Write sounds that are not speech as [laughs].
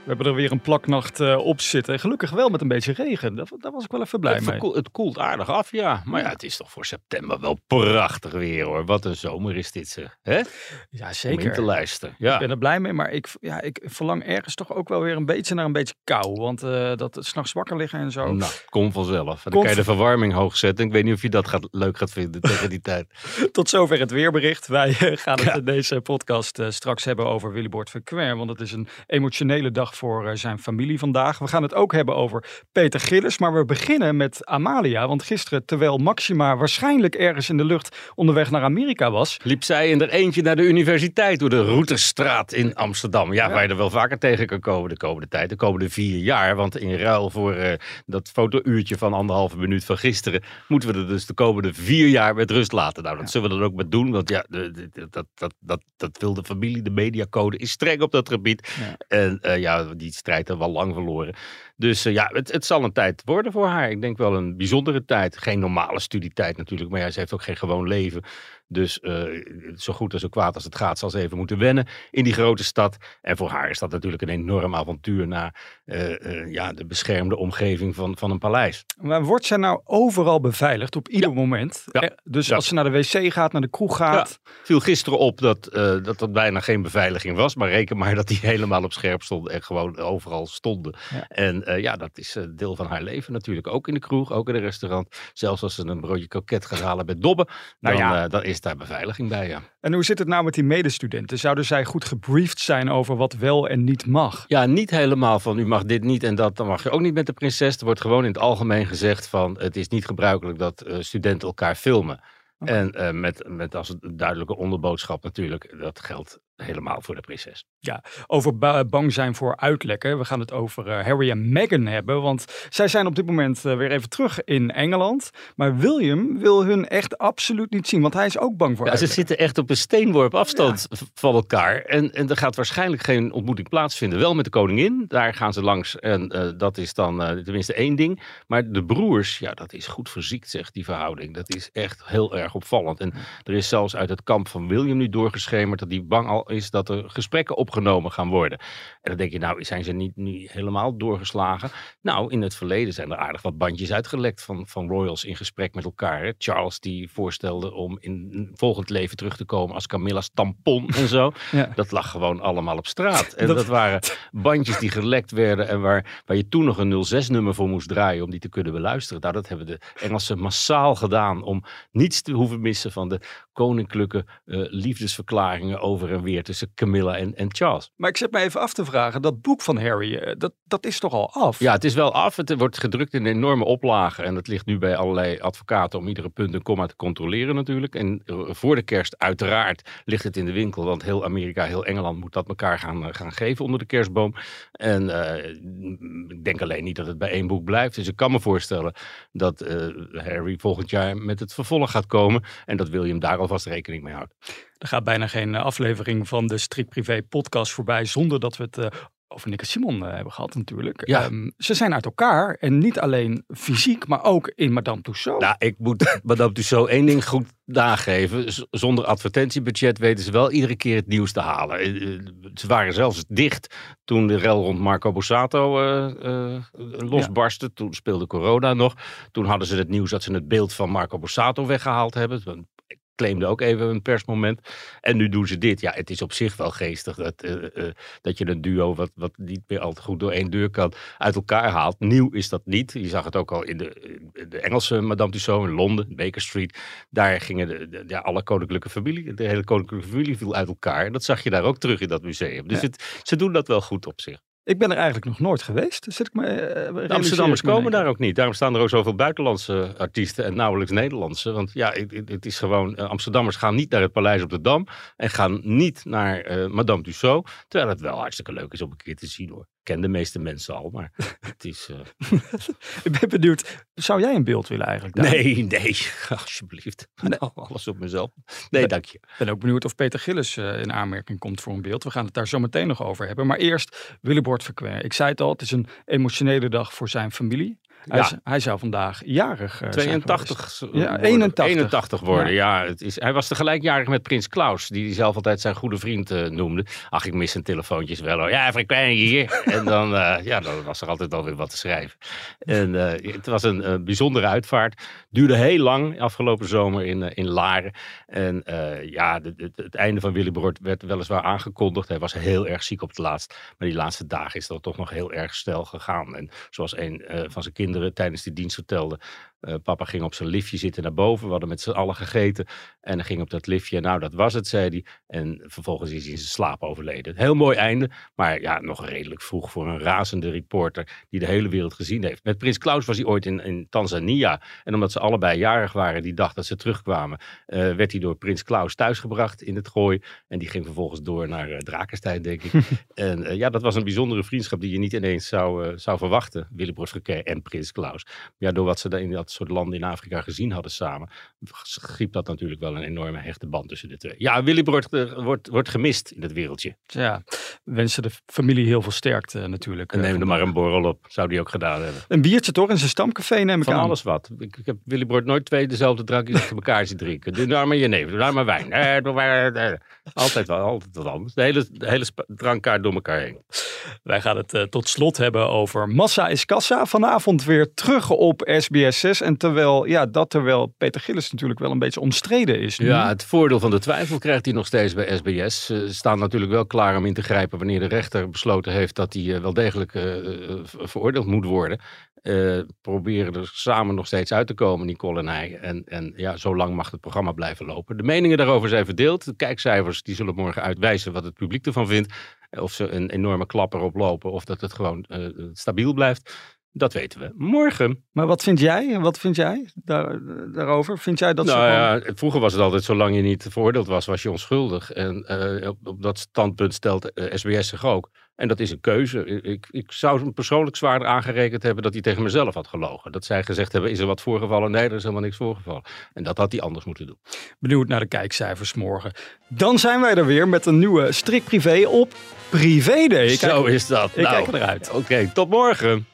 We hebben er weer een plaknacht uh, op zitten. Gelukkig wel met een beetje regen. Daar, daar was ik wel even blij het mee. verkoel- het koelt aardig af, ja. Maar ja, het is toch voor september wel prachtig weer hoor. Wat een zomer is dit zeg. Hè? Ja, Om in zeker. te luisteren. Ik Ja. ben er blij mee, maar ik, ja, ik verlang ergens toch ook wel weer een beetje naar een beetje kou. Want eh, dat het s'nachts wakker liggen en zo. Nou, kom vanzelf. En dan kan je de verwarming hoog zetten. Ik weet niet of je dat gaat, leuk gaat vinden tegen die [laughs] tijd. Tot zover het weerbericht. Wij eh, gaan het in deze podcast eh, straks hebben over Willybord Verquer. Want het is een emotionele dag voor eh, zijn familie vandaag. We gaan het ook hebben over Peter Gillis. Maar we beginnen met Amalia. Want gisteren, terwijl Maxima waarschijnlijk ergens in de lucht onderweg naar Amerika was. Liep zij in er eentje naar de universiteit door de Routerstraat in Amsterdam. Ja, waar je er wel vaker tegen kan komen de komende tijd. De komende vier jaar. Want in ruil voor eh, dat fotouurtje van anderhalve minuut van gisteren... moeten we er dus de komende vier jaar met rust laten. Nou, dat zullen we dan ook met doen. Want ja, dat, dat, dat, dat wil de familie. De mediacode is streng op dat gebied. Ja. En eh, ja, die strijd hebben we al lang verloren. Dus eh, ja, het, het zal een tijd worden voor haar. Ik denk wel een bijzondere tijd. Geen normale studietijd natuurlijk. Maar ja, ze heeft ook geen gewoon leven. Dus eh, zo goed en zo kwaad als het gaat, zal ze even moeten wennen in die grote stad. En voor haar is dat natuurlijk een enorm avontuur na eh, eh, ja, de beschermde omgeving van, van een paleis. Maar wordt zij nou overal beveiligd op ieder moment? Ja. Dus Ja. als ze naar de wc gaat, naar de kroeg gaat. viel gisteren op dat, dat er bijna geen beveiliging was. Maar reken maar dat die [laughs] helemaal op scherp stonden en gewoon overal stonden. Ja. En ja, dat is deel van haar leven natuurlijk. Ook in de kroeg, ook in het restaurant. Zelfs als ze een broodje kroket gaat halen bij Dobben. Dan, Nou ja. eh, dan is daar beveiliging bij, ja. En hoe zit het nou met die medestudenten? Zouden zij goed gebriefd zijn over wat wel en niet mag? Ja, niet helemaal van u mag dit niet en dat, dan mag je ook niet met de prinses. Er wordt gewoon in het algemeen gezegd van het is niet gebruikelijk dat eh, studenten elkaar filmen. En eh, met, met als duidelijke onderboodschap natuurlijk, dat geldt helemaal voor de prinses. Over ba- bang zijn voor uitlekken. We gaan het over eh, Harry en Meghan hebben. Want zij zijn op dit moment eh, weer even terug in Engeland. Maar William wil hun echt absoluut niet zien. Want hij is ook bang voor Ja, ze zitten echt op een steenworp afstand van elkaar. En, en er gaat waarschijnlijk geen ontmoeting plaatsvinden. Wel met de koningin, daar gaan ze langs. En eh, dat is dan tenminste één ding. Maar de broers, ja, dat is goed verziekt, zegt die verhouding. Dat is echt heel erg opvallend. En er is zelfs uit het kamp van William nu doorgeschemerd dat hij bang al is dat er gesprekken opgenomen gaan worden. En dan denk je, nou, zijn ze niet nu helemaal doorgeslagen? Nou, in het verleden zijn er aardig wat bandjes uitgelekt van, van royals in gesprek met elkaar. hè. Charles die voorstelde om in een volgend leven terug te komen als Camilla's tampon en zo. [laughs] Ja. Dat lag gewoon allemaal op straat. En Dat- dat, waren [laughs] bandjes die gelekt werden en waar, waar je toen nog een 06-nummer voor moest draaien om die te kunnen beluisteren. Nou, dat hebben de Engelsen massaal gedaan om niets te hoeven missen van de koninklijke eh, liefdesverklaringen over en weer tussen Camilla en, en Charles. Maar ik zit me even af te vragen. Dat boek van Harry, eh, dat, dat is toch al af? Ja, het is wel af. Het wordt gedrukt in een enorme oplage. En het ligt nu bij allerlei advocaten om iedere punt en komma te controleren natuurlijk. En voor de kerst uiteraard ligt het in de winkel. Want heel Amerika, heel Engeland moet dat elkaar gaan, eh, gaan geven onder de kerstboom. En eh, ik denk alleen niet dat het bij één boek blijft. Dus ik kan me voorstellen dat Harry volgend jaar met het vervolg gaat komen. En dat William daar alvast rekening mee houdt. Er gaat bijna geen eh, aflevering van de Strikt Privé podcast voorbij zonder dat we het eh, over Nick en Simon eh, hebben gehad natuurlijk. Ja. Ehm, ze zijn uit elkaar en niet alleen fysiek, maar ook in Madame Tussauds. Nou, ik moet [laughs] Madame Tussauds één ding goed nageven. Z- Zonder advertentiebudget weten ze wel iedere keer het nieuws te halen. Ze waren zelfs dicht toen de rel rond Marco Borsato eh, losbarstte. Toen speelde corona nog. Toen hadden ze het nieuws dat ze het beeld van Marco Borsato weggehaald hebben. Claimde ook even een persmoment. En nu doen ze dit. Ja, het is op zich wel geestig dat, eh, eh, dat je een duo wat, wat niet meer al te goed door één deur kan uit elkaar haalt. Nieuw is dat niet. Je zag het ook al in de, in de Engelse Madame Tussauds in Londen, Baker Street. Daar gingen de, de- ja, alle koninklijke familie, de hele koninklijke familie viel uit elkaar. En dat zag je daar ook terug in dat museum. Dus Ja. het, ze doen dat wel goed op zich. Ik ben er eigenlijk nog nooit geweest. Zit ik me, eh, Amsterdammers me komen daar ook niet. Daarom staan er ook zoveel buitenlandse artiesten en nauwelijks Nederlandse. Want ja, het, het- het is gewoon, eh, Amsterdammers gaan niet naar het Paleis op de Dam en gaan niet naar eh, Madame Tussauds. Terwijl het wel hartstikke leuk is om een keer te zien hoor. Ken de meeste mensen al, maar [laughs] het is... eh, Ik ben benieuwd, zou jij een beeld willen eigenlijk? Nee, nee, [laughs] alsjeblieft. [laughs] Alles op mezelf. Nee, dank je. Ik ben ook benieuwd of Peter Gillis eh, in aanmerking komt voor een beeld. We gaan het daar zo meteen nog over hebben. Maar eerst Willebord Verkwer. Ik zei het al, het is een emotionele dag voor zijn familie. Hij, Ja. is- hij zou vandaag jarig zijn 82 geweest. worden. Ja, 81. 81 worden, ja. het is, hij was tegelijkjarig met Prins Klaus, die hij zelf altijd zijn goede vriend eh, noemde. Ach, ik mis zijn telefoontjes wel hoor. Ja, frequent hier. [laughs] en dan, eh, ja, dan was er altijd alweer wat te schrijven. En eh, het was een bijzondere uitvaart. Duurde heel lang, afgelopen zomer in, in Laren. En ja, de- de- het einde van Willebord werd weliswaar aangekondigd. Hij was heel erg ziek op het laatst. Maar die laatste dagen is dat toch nog heel erg snel gegaan. En zoals een van zijn kinderen tijdens die dienst vertelde. eh, papa ging op zijn liftje zitten naar boven. We hadden met z'n allen gegeten. En hij ging op dat liftje. Nou, dat was het, zei hij. En vervolgens is hij in zijn slaap overleden. Heel mooi einde. Maar ja, nog redelijk vroeg voor een razende reporter. die de hele wereld gezien heeft. Met Prins Klaus was hij ooit in, in Tanzania. En omdat ze allebei jarig waren die dag dat ze terugkwamen. eh, werd hij door Prins Klaus thuisgebracht in het gooi. En die ging vervolgens door naar eh, Drakenstein, denk ik. [laughs] en ja, dat was een bijzondere vriendschap die je niet ineens zou, zou verwachten. Verkeer en Prins Klaus. Ja, door wat ze in dat soort landen in Afrika gezien hadden samen, schiep dat natuurlijk wel een enorme hechte band tussen de twee. Ja, Willebord eh, wordt, wordt gemist in het wereldje. Ja, we wensen de familie heel veel sterkte natuurlijk. En eh, neem er maar een borrel op. Zou die ook gedaan hebben. Een biertje toch in zijn stamcafé neem ik Van aan. alles wat. Ik, ik heb Willebord nooit twee dezelfde drankjes achter elkaar zien drinken. Doe nou maar je neef, doe nou maar wijn. Eh, altijd wel, altijd wat anders. De hele, de hele drankkaart door elkaar heen. Wij gaan het tot slot hebben over Massa is Kassa. Vanavond weer terug op SBS 6. En terwijl, ja, dat terwijl Peter Gillis natuurlijk wel een beetje omstreden is. nu. Ja, het voordeel van de twijfel krijgt hij nog steeds bij SBS. Ze staan natuurlijk wel klaar om in te grijpen wanneer de rechter besloten heeft dat hij eh, wel degelijk eh, ver- veroordeeld moet worden. Eh, proberen er samen nog steeds uit te komen, Nicole en hij. En, en ja, zo lang mag het programma blijven lopen. De meningen daarover zijn verdeeld. De kijkcijfers die zullen morgen uitwijzen wat het publiek ervan vindt. Of ze een enorme klap erop lopen of dat het gewoon stabiel blijft. Dat weten we morgen. Maar wat vind jij? Wat vind jij daar, daarover? Vind jij dat nou gewoon- ja, vroeger was het altijd, zolang je niet veroordeeld was, was je onschuldig. En eh, op, op dat standpunt stelt eh, SBS zich ook. En dat is een keuze. Ik, ik zou hem persoonlijk zwaarder aangerekend hebben dat hij tegen mezelf had gelogen. Dat zij gezegd hebben, is er wat voorgevallen? Nee, er is helemaal niks voorgevallen. En dat had hij anders moeten doen. Benieuwd naar de kijkcijfers morgen. Dan zijn wij er weer met een nieuwe Strik Privé op Privé Day. Zo kijk, is dat. ik nou, kijk eruit. Oké, tot morgen.